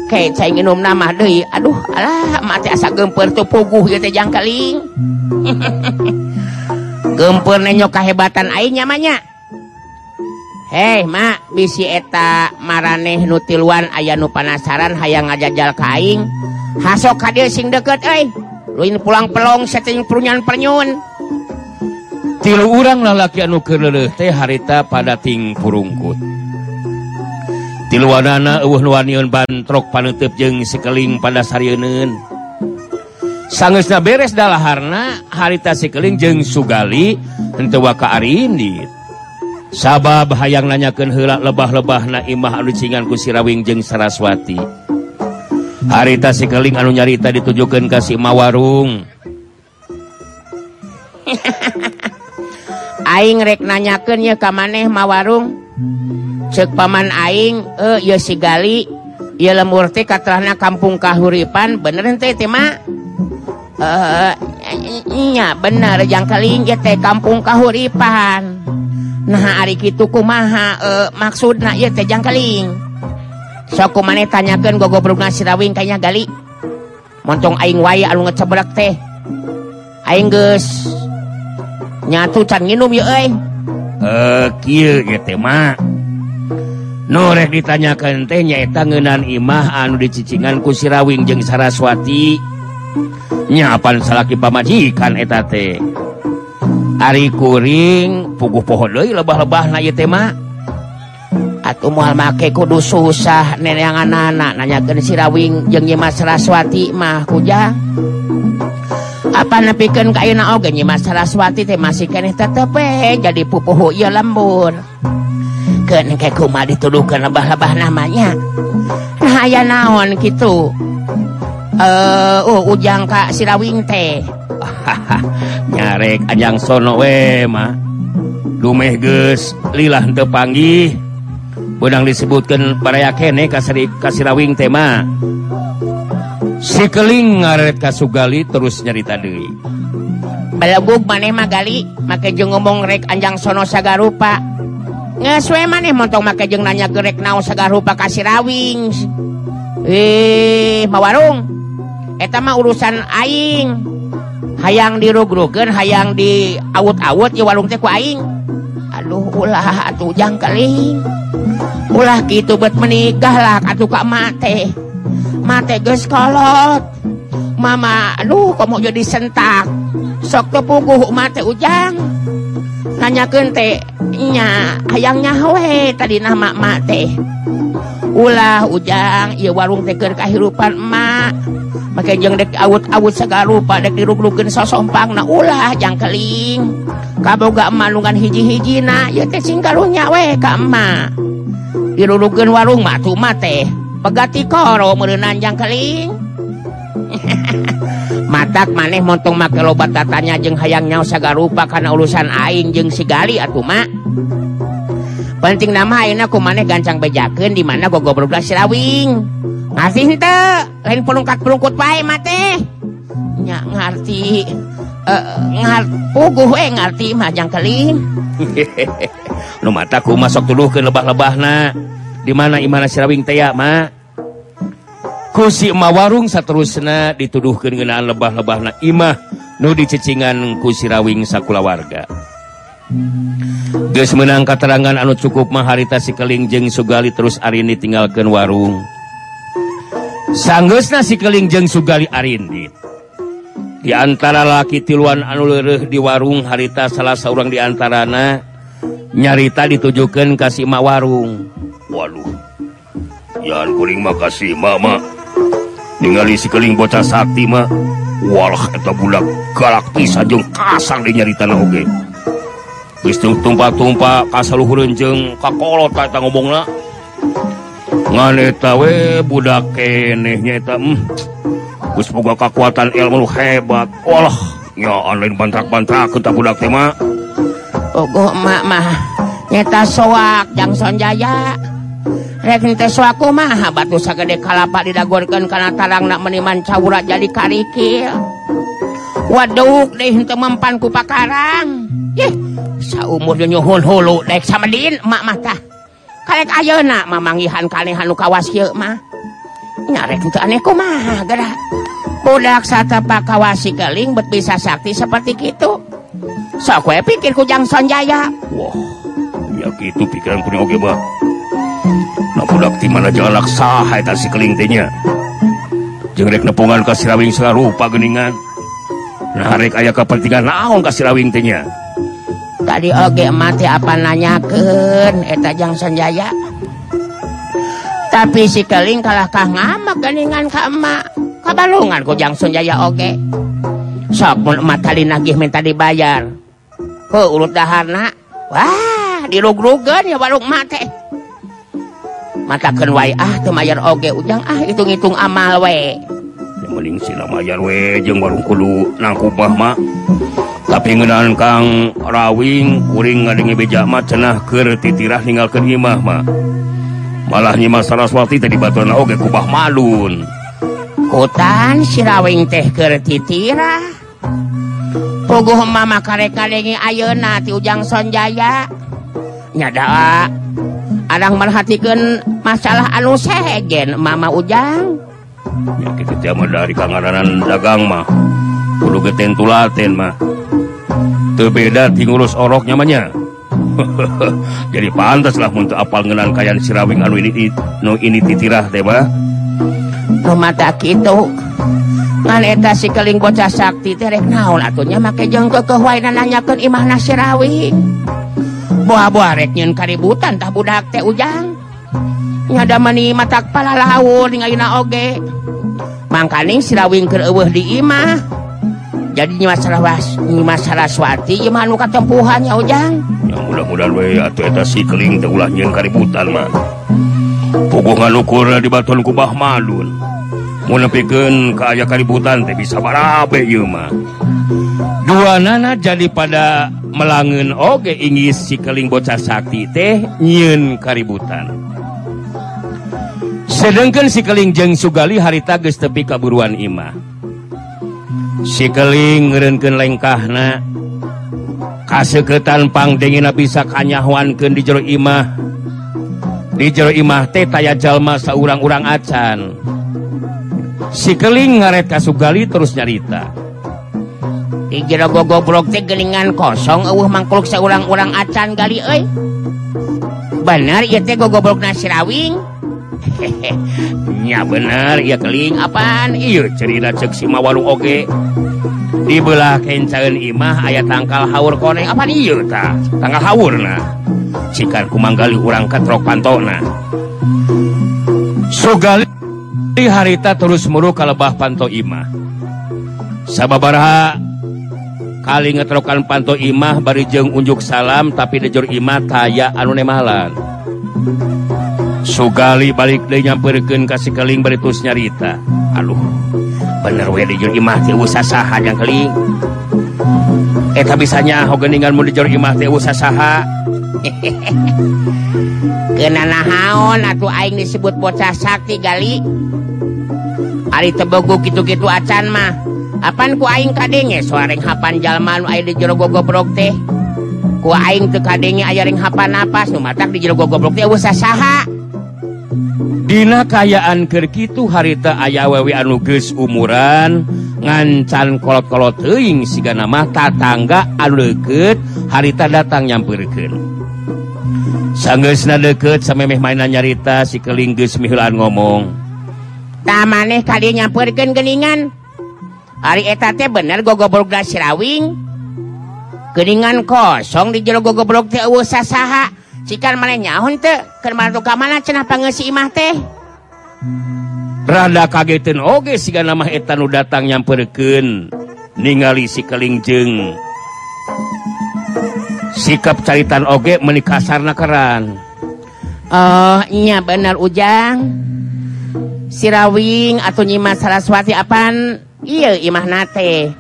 Oke, saya minum nama deh. Aduh, alah, mati asa gemper tuh puguh gitu jang keling. gempurnyo kahebatan ainyamanya Hei mak bisi eta maraneh nutiluan aya nu panasaran hayang ngajajal kaing hasok hadir sing deket eh luin pulang pelong setting perunyan pernyun. Tilu urang lalaki anu keleleh teh harita pada ting purungkut. Tiluanana eueuh nuanion bantrok panutup jeung sekeling pada sarieun sangesnya beres dalaharna harita sikeling jeng Sugali ente waka Arindit. Sabab hayang nanyakeun helak lebah-lebah na imah anu cingan ku sirawing jeng Saraswati. Harita sikeling anu nyarita ditujukeun ka si Mawarung. Aing rek nanyakeun ya ka maneh Mawarung. Cek paman Aing eh ya Sigali. Ya lemur teh katrahna kampung kahuripan. Bener ente tema ehnya bener. Jangkalinget teh kampung kahuripan. Nah Ari kitu kumaha uh, maksudna na teh jangkaling soku maneh tanyakan gogobruk sirawing kayaknya gali. Montong aing wae anu ngecebrek teh. Aing geus nyatu can nginum ye euy. Eh kieu ge teh mah. Nu rek ditanyakeun teh nyaeta ngeunan imah anu dicicingan ku Sirawing jeung Saraswati. nyapan salaki pamajikan eta teh. Ari kuring puguh pohon deui lebah-lebah na tema atuh moal make kudu susah neneangan anak si sirawing jeung Nyi Saraswati mah kujang apa nepikeun ka ayeuna oge? Nyi Saraswati teh masih keneh tetep jadi pupuhu ieu lembur. Keun ke kumaha dituduhkeun lebah-lebah namanya nah aya naon kitu? uh, ujang Ka sirawing teh. Nyarek ajang sono wemah dumeh geus lilah teu panggih. Benang disebutkan paraya kene kasari kasirawing tema si keling ngaret kasugali terus nyarita deui. Balabug maneh mah gali make jeung ngomong rek anjang sono sagarupa. Geus we maneh montong make jeung nanya gerek naon sagarupa kasirawing eh mawarung eta mah urusan aing. Hayang dirugrugen hayang di awut-awut ya warung teh ku aing. Aduh ulah atuh jang keling ulah gitu buat menikah lah atuh kak mate mate geus kolot. Mama aduh komo jadi sentak? Sok tepuguh mate ujang. nanyaken tehnya ayaangnyawe tadi nama mate ulah ujang ia warung teker kehidupan emak. Maka jeng dek awut-awut segarupa dek diruk-rukin sosompang na ulah jang keling. Kaboga emalungan hiji-hiji na ya teh singkarunya we ka emak. Dirurukin warung mak tuh mate pegati koro merenanjang keling. matak maneh montong make lobat katanya jeung hayang nyaos sagarupa rupa karena urusan aing jeung sigali atuma penting nama ku maneh gancang bejaken di mana gogo berbla sirawing. Ngasih te lain pelungkat pelungkut bae mate nya ngerti Uh, eh, ngar puguh we ngarti majang keling. Nu mataku masuk dulu ke lebah-lebah na di mana imana sirawing teh ma? kusima warung seterusnya dituduh kegenaan lebah-lebah na Imah nu dicecingan kusirawing sakula warga guys menang katerangan anu cukup maharita sikeling jeng Sugali terus Arini tinggalkan warung. Sanggus nasi keling jeng Sugali Arindi diantara laki tiluan anu lereh di warung harita salah seorang diantarana nyarita ditujukan kasih mak warung. Waduh. Jangan kuring makasih mama ningali sikeling bocah sakti mah walah eta budak galak pisan jeung kasar dinyari nyaritana oge. Kristung tumpah-tumpah kasaluhurunjeng kakolot eta ngomongna nganeta we budak kenehnya eta mm, Geus boga kekuatan ilmu nu hebat. Walah ya lain bantak-bantak kita budak tema ogo emak mah nyeta soak jang sonjaya. aku ma batu gede kalapa didagorkan karena tarang nak meniman caurat jadi karikil. Waduh deh untuk mempanku pakarang. Ih saumur nyuhun hulu dek sama din mak mata kalek ayo nak mamanggihan kanehan kawas yuk mah nyarek untuk aneh kumaha gerak. Budak satapa kawasi keling bet bisa sakti seperti gitu sok kue pikir kujang sonjaya? Wah ya gitu pikiran kuning oke bah mana jalak saha eta si keling teh jeung rek nepungan ka sirawing rupa geuningan nah rek aya kepentingan naon ka sirawing teh nya tadi oge mati apa nanyakeun eta jang sonjaya tapi si keling kalah kah ngamak geningan ka emak? Kabalungan ku jang sonjaya oge. Sok mun emak tali nagih minta dibayar. Ke urut daharna. Wah dirug-rugen ya warung mate matakan wa ah Temayar oge ujang ah hitung-hitung amal we mending silamayar we jeung warung kudu nangkubah mak tapi ngeunaan Kang rawing kuring ngadenge beja mah cenah keur titirah ninggalkeun imah mah. Malah nyimah saraswati tadi batuan oge kubah malun. Hutan sirawing teh keur titirah. Puguh mama karek-karenge ayeuna ti Ujang Sonjaya. Nyada. Adang merhatikan masalah anu segen Mama Ujang. Ya, dari kangaranan dagang mah. Kudu geten tulaten mah. Teu beda ti ngurus orok nyamanya. Jadi pantaslah untuk apal ngenan kayan sirawing anu ini no ini titirah teh mah. Mata kitu ngan eta si keling bocah sakti teh rek naon atunya make jeung keukeuh wae nanyakeun imahna sirawing. buah-buarek nyun kaributan tah budak teh ujang. Nyada mani matak kepala laut ngalina oge. Mangkaning sirawing keur eueuh di imah. Jadi masalah was masalah swati iman katempuhan nya ujang. Ya mudah-mudahan we atuh eta si keling teh ulah nyeun kaributan mah. Puguh nganukur di batuan kubah malun. piken keaya keributan bisa dua nana jadi pada melangen oge ingis sikeling bocah sakti teh nyin kaributan sedangkan sikeling jeng Sugali harita geus tepi kaburuan Imah. Sikeling ngeureunkeun lengkahna kaseukeutan pangdengina bisa kanyahwankeun di jero Imah. Di jero Imah teh taya jalma saurang-urang acan. sikeling ngaret kasugali terus nyarita. Di jero gogobrok teh gelingan kosong eueuh mangkluk saurang-urang acan gali euy. Bener ieu teh gogobrok nasirawing nya bener ieu keling. Apaan? Ieu cerita ceuk si mawarung oge. Di belah kencaeun imah aya tangkal haur koneng apaan ieu tah tangkal haurna. Cikar kumanggali urang katrok pantona sugali di harita terus muru kalebah panto Imah. Sababaraha kali ngetrokan panto Imah barijeng unjuk salam tapi dejur Imah taya anunemalan Sugali balik dia nyamperken kasih keling beritus nyarita. Aduh bener we dijur Imah teh usaha yang keling. Eta bisanya hogeningan mun dijur Imah teh usaha Kenana haon atuh aing disebut bocah sakti gali. Ari tebogo gitu-gitu acan mah. Apan ku aing kadenge? Suareng hapan jalma nu aya di jero gogobrok teh. Ku aing teu kadenge aya ring hapan napas nu matak di jero gogobrok teh. Eueuh sasaha. Dina kayaan keur kitu harita aya wewe anu geus umuran ngancan kolot-kolot teuing sigana mah tatangga anu leukeut harita datang nyampeurkeun sanggeusna deket samemeh mainan nyarita si keling geus mihulan ngomong. Tah maneh kali geuningan geningan. Eta teh bener gogobrok sirawing. Geningan kosong di jero gogobrok teh eueuh sasaha. Cikan maneh nyahun teh keur mantu ka mana cenah pangeusi imah teh? Rada kagetin oge siga nama eta nu datang nyamperkeun. Ningali si kelingjeng sikap caritan oge menikasar nakeran Ohnya bener ujang. Sirawing atau nyimas saraswati apaan iya imah nate.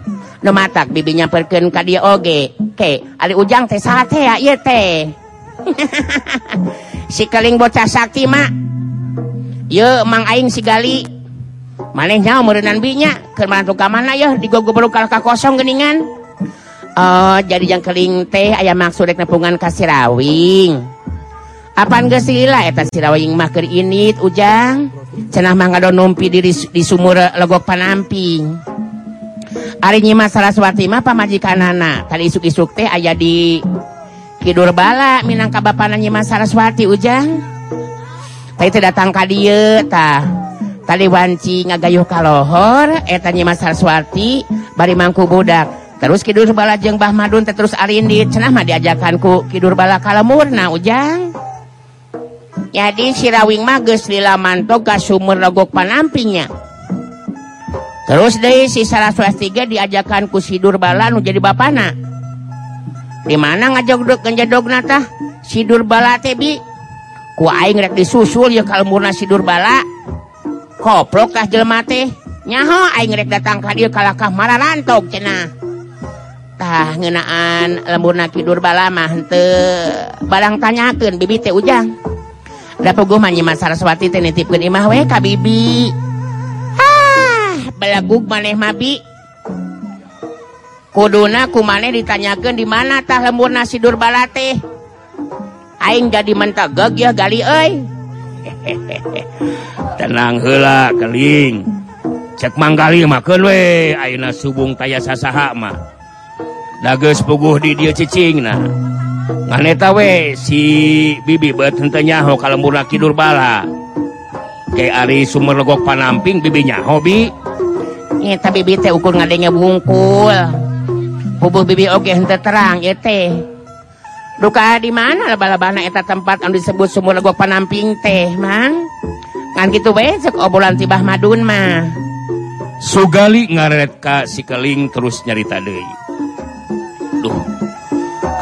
No matak bibinya perken ka dia oge. Ke ari ujang teh saha teh ya? Ieu teh. Si keling bocah sakti mak Yo mang aing si gali. Maneh nyaho binya. Keur mantuk ka mana yeuh digogo baru ka kosong geningan. Oh jadi yang keling teh ayam maksud nepungan kasihrawing Apaan gesila eta sirawing keur init ujang? Cenah mah ngadon numpi di, di sumur eh, legok panamping. Ari nyimas Saraswati mah pamajikan anak tadi isuk-isuk teh aya di Kidur Bala Minangkabapana nyimas Saraswati ujang? Tadi teh datang ka dieu tah Tadi wanci ngagayuh kalohor eta nyimas Saraswati bari mangku budak. terus Kidur bala jeng Bah Madun terus Arindi cenahmah diajakanku Kidur bala kalamurna ujang. Jadi sirawing mages mantog ka sumur logok panampingnya. Terus deh si Saraswati ge diajakan ku Sidur bala nu jadi bapana. Di mana ngajak dok ngejadog natah Sidur bala tebi ku aing rek disusul ya kalamurna Sidur bala. Koplok kah jelema teh? Nyaho aing rek datang ka dieu kalakah mararantok cenah. tah ngenaan lembur Kidur balamah barang tanyakeun bibi teh ujang. Da puguh manyiman saraswati teh nitipkeun imah we ka bibi. Ah belagug maneh mah bi. Kuduna ku maneh ditanyakeun di mana tah lembur nasi durbala teh. Aing jadi mentageg ya gali euy. Tenang heula keling. Cek manggali makeun we. Ayeuna subung taya sasaha mah. dages puguh di dia cicing nah eta we si bibi betentenyaho kalau murah Kidur bala. Ke Ari sumber legok panamping bibi nyaho bi. Eta bibi teh ukur ngadenge bungkul. Pubuh bibi oke hente terang ya teh. Duka di mana laba-labana eta tempat anu disebut sumur legok panamping teh mang? Kan gitu we cek obrolan tibah madun mah. Sugali ngaret ka si keling terus nyarita deui.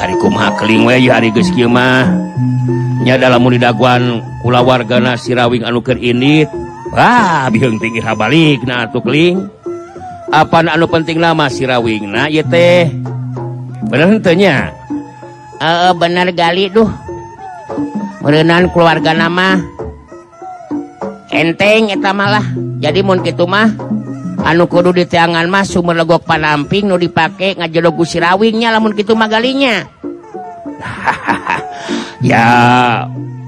harikumling harimahnya lamun didaguan kula wargana sirawing anuker indit Wah bihun pinggir habalik atuh keling apa anu penting nama sirawing nah ieu teh? Bener henteu nya? Uh, bener gali duh. Meureunan keluarga nama enteng eta malah. Jadi mun kitu mah. anu kudu di mah sumur legok panamping nu dipakai ngajelo gusirawingnya lamun gitu magalinya ya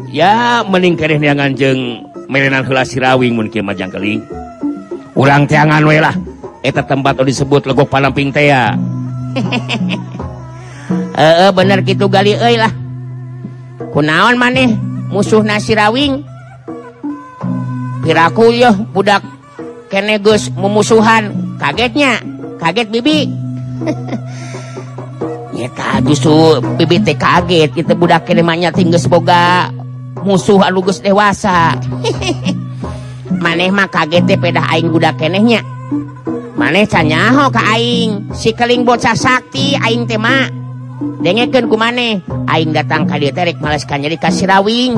ya mending keneh neangan jeng melenan heula sirawing mungkin majang keling ulang teangan we lah. Eta tempat disebut legok panamping teh ya. Eh bener gitu gali euy lah. Kunaon maneh musuh nasirawing piraku yo budak kenegus memusuhan. Kagetnya. Kaget bibi. Nyata justru bibi teh kaget. Kita budak kenemannya tinggal boga musuh alugus dewasa. Maneh mah kaget teh pedah aing budak kenehnya. Maneh canyaho ka aing. Si keling bocah sakti aing teh mah. Dengekeun ku maneh. Aing datang ka dieu terek males ka nyeri ka sirawing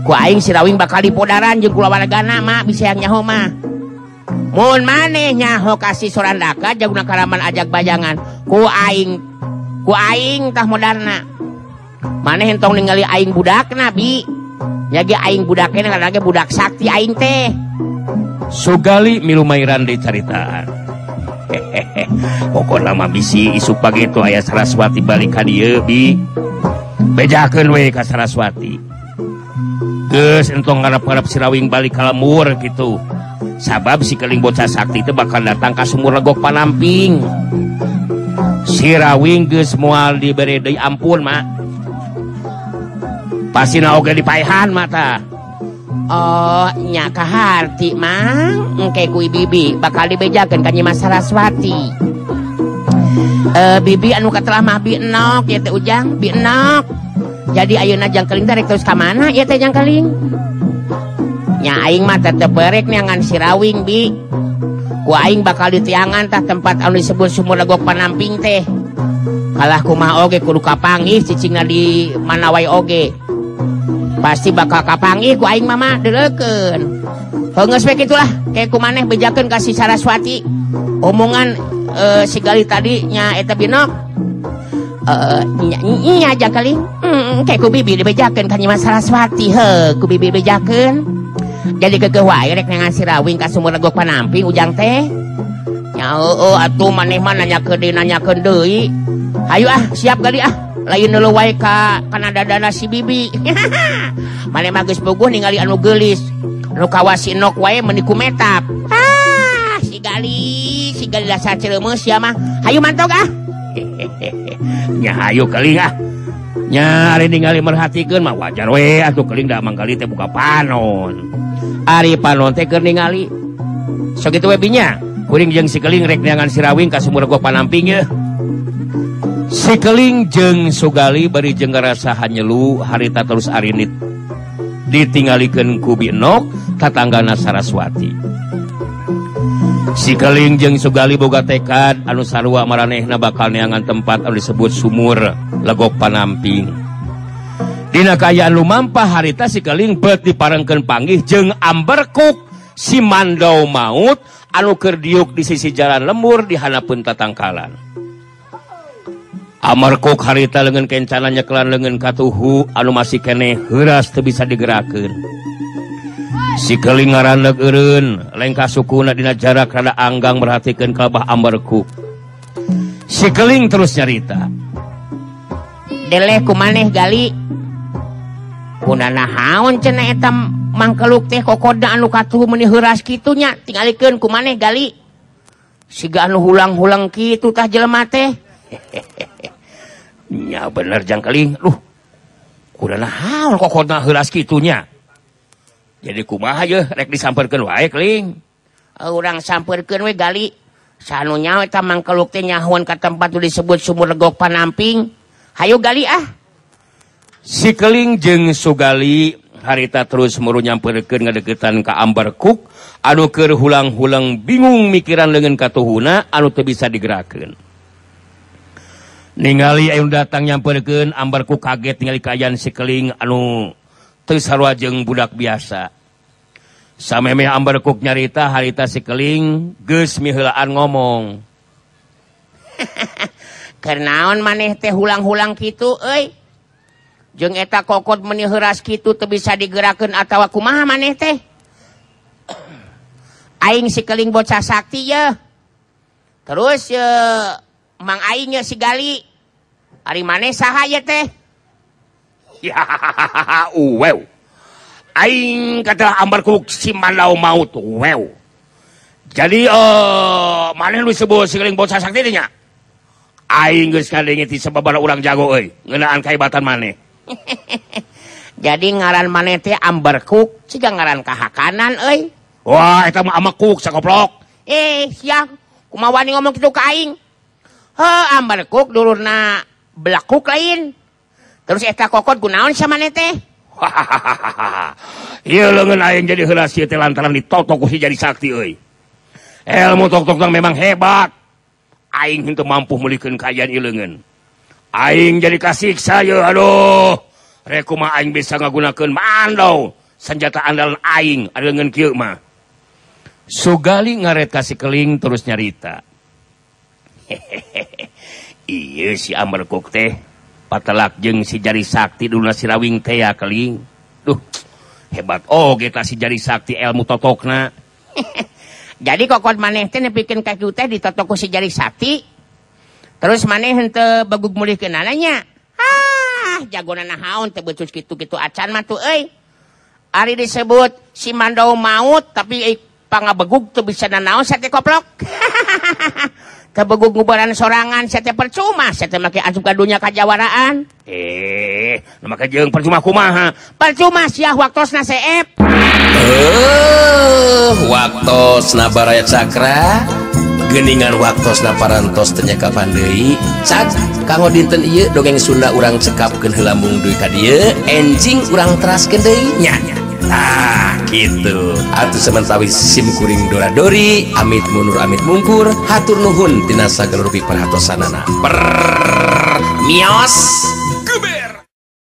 ku aing sirawing bakal dipodaran jeung kulawargana mah bisa yang nyaho mah. mun maneh manehnya Hokasi Sorandaka Jaguna Karaman ajak bayangan. Ku aing ku aing tah modarna. Maneh entong ningali aing budak nabi. Nyagi aing budaknya ge budak sakti aing teh. Sugali milu mairan dicaritaan hehehe pokok nama bisi isu pagi itu ayah Saraswati balik ka dia bi. Bejakan we ka Saraswati. Gus entong ngarap-ngarap sirawing balik kalamur gitu. sabab si keling bocah sakti itu bakal datang ke sumur legok panamping. Sirawing geus moal diberi deui ampun mak pasina oge dipaihan mata oh nya ka harti mang engke kui bibi bakal dibejakeun ka Nyi Saraswati. Uh, bibi anu katelah mah bi enok ya teh ujang bi enok. Jadi ayeuna jangkeling dari terus ka mana ya teh jangkeling? nyaing mata teberek nyangan sirawing bi. Kuing bakal ditiangantah tempat anu disebut sumur legok panamping teh. Kalah kumaha oge kudu kapangih cicingna di manawai oge. Pasti bakal kapangi kuing mama deleken pengeswek itulah kayak kumaneh bejakan kasih saraswati. Omongan eh, Si sigali tadi nya eta binok. E, aja kali. Mm, mm, kayak ku bibi dibejakan kan saraswati. He ku bibi bejakan jadi kekewa sirawing kas sumur legok panampi ujang teh. Eh, eh, atuh maneh mananya kedinanya deui. Ayo ah siap kali ah. Lain dulu wa Ka kana dana si bibi. Mana magis puguh ningali anu gelis. Kawasi nok wae meniku metap. Ah si gali si gali dasar cereumeus ah. ya mah. Hayu mantok ah. Nya hayu kali ah. nyari ningali merhatikan mah wajar we atuh keling da mangkali teh buka panon. Ari panon teh keur ningali. Sok kitu we binya. Kuring jeung si keling rek neangan sirawing ka sumur gua panamping ya si keling jeung sugali bari jeung ngarasa hanyelu harita terus arinit. Ditinggalikeun ku binok tatanggana saraswati. Si keling jeung sugali boga tekad anu sarua maranehna bakal neangan tempat anu disebut sumur. legok panamping. Dina kayaan lumampah harita sikeling bet diparengken panggih jeng amberkuk si mandau maut anu kerdiuk di sisi jalan lembur dihanapun tatangkalan. Amarkuk harita lengan kencana nyekelan lengan katuhu anu masih kene heras tuh bisa digerakkan si kelingaran leun lengkah sukuna dina jarak rada anggang merhatikan kabah amberkuk sikeling terus nyarita deleh maneh gali. Naon etam mangkeluk teh kokodahuras gitunya tinggalkan ku maneh gali. Siga anu hulang-hulang kitu tah jelema teh. Ya bener jangkeling Duh kokodahuras gitunya jadi kumaha aja rek disamperkeun wae keling orang samperkeun we gali. Sanunya eta mangkeluk teh nyahuan ka tempat disebut sumur legok panamping. Hayu gali ah. Si Keling jeung Sugali harita terus muru nyampeurkeun ngadeketan ka ambar Cook anuker hulang-hulang bingung mikiran leungeun katuhuna anu teu bisa digerakeun. ningali Ayun datang nyampeurkeun ambar Cook kaget tinggal si sikeling anu teu sarua jeung budak biasa. Samemeh ambar Cook nyarita harita sikeling geus miheulaan ngomong. karenaon maneh teh hulang-hulang gitu eh jeung eta kokot menihras gitu tuh bisa digerakeun atau aku maneh teh? Aing sikeling bocah sakti ya terus ya mang aingnya si gali. Hari maneh sahaya teh? Ya uwew aing kata ambarku si malau maut uwew jadi uh, maneh lu sebut sikeling bocah sakti nya? aing geus kadenge ti sababana urang jago euy. Ngeunaan kaibatan maneh. Jadi ngaran manete amberkuk siga ngaran kahakanan eh Wah itu mah amakuk sakoplok. Eh siang. Kumawani ngomong gitu kaing he amberkuk dulu na belakuk lain. Terus eta kokot gunaon sama nete hahaha iya lengan aing jadi helas lantaran ditotok jadi sakti euy. ilmu tok-tok memang hebat. aing henteu mampu meulikeun kajian ileungeun. Aing jadi kasiksa ye aduh. Rek kumaha aing bisa ngagunakeun mandau senjata andalan aing alengeun kieu mah. Sugali ngaret kasih keling terus nyarita. iya si Amerkok teh patelak jeung si jari sakti duna sirawing teh ya keling. Duh hebat oh kita si jari sakti ilmu totokna. jadi kokot maneh teh nepikeun kaki teh ditotok ku si jari sati terus maneh henteu bagug mulih ke ah jagonan nahaun teh becus kitu-kitu acan mah tuh euy. Ari disebut si mandau maut tapi eh, pangabegug tuh bisa nanaon sate koplok. kebegugubaran sorangan sate percuma. Sate make asup ka dunya kajawaraan. Eh nama jeung percuma kumaha? Percuma sia waktosna seep. Eh waktosna baraya cakra. Geningan waktosna parantos tanya kapan deui saat kanggo dinten ieu dongeng Sunda urang cekapkeun heula mung duit ka dieu. Enjing urang teraskeun deui nya. nah gitu. Atuh sim kuring Doradori Amit Munur Amit Mungkur hatur Nuhun Dinasa Gelurbi perhatos sanana per mios! Kuber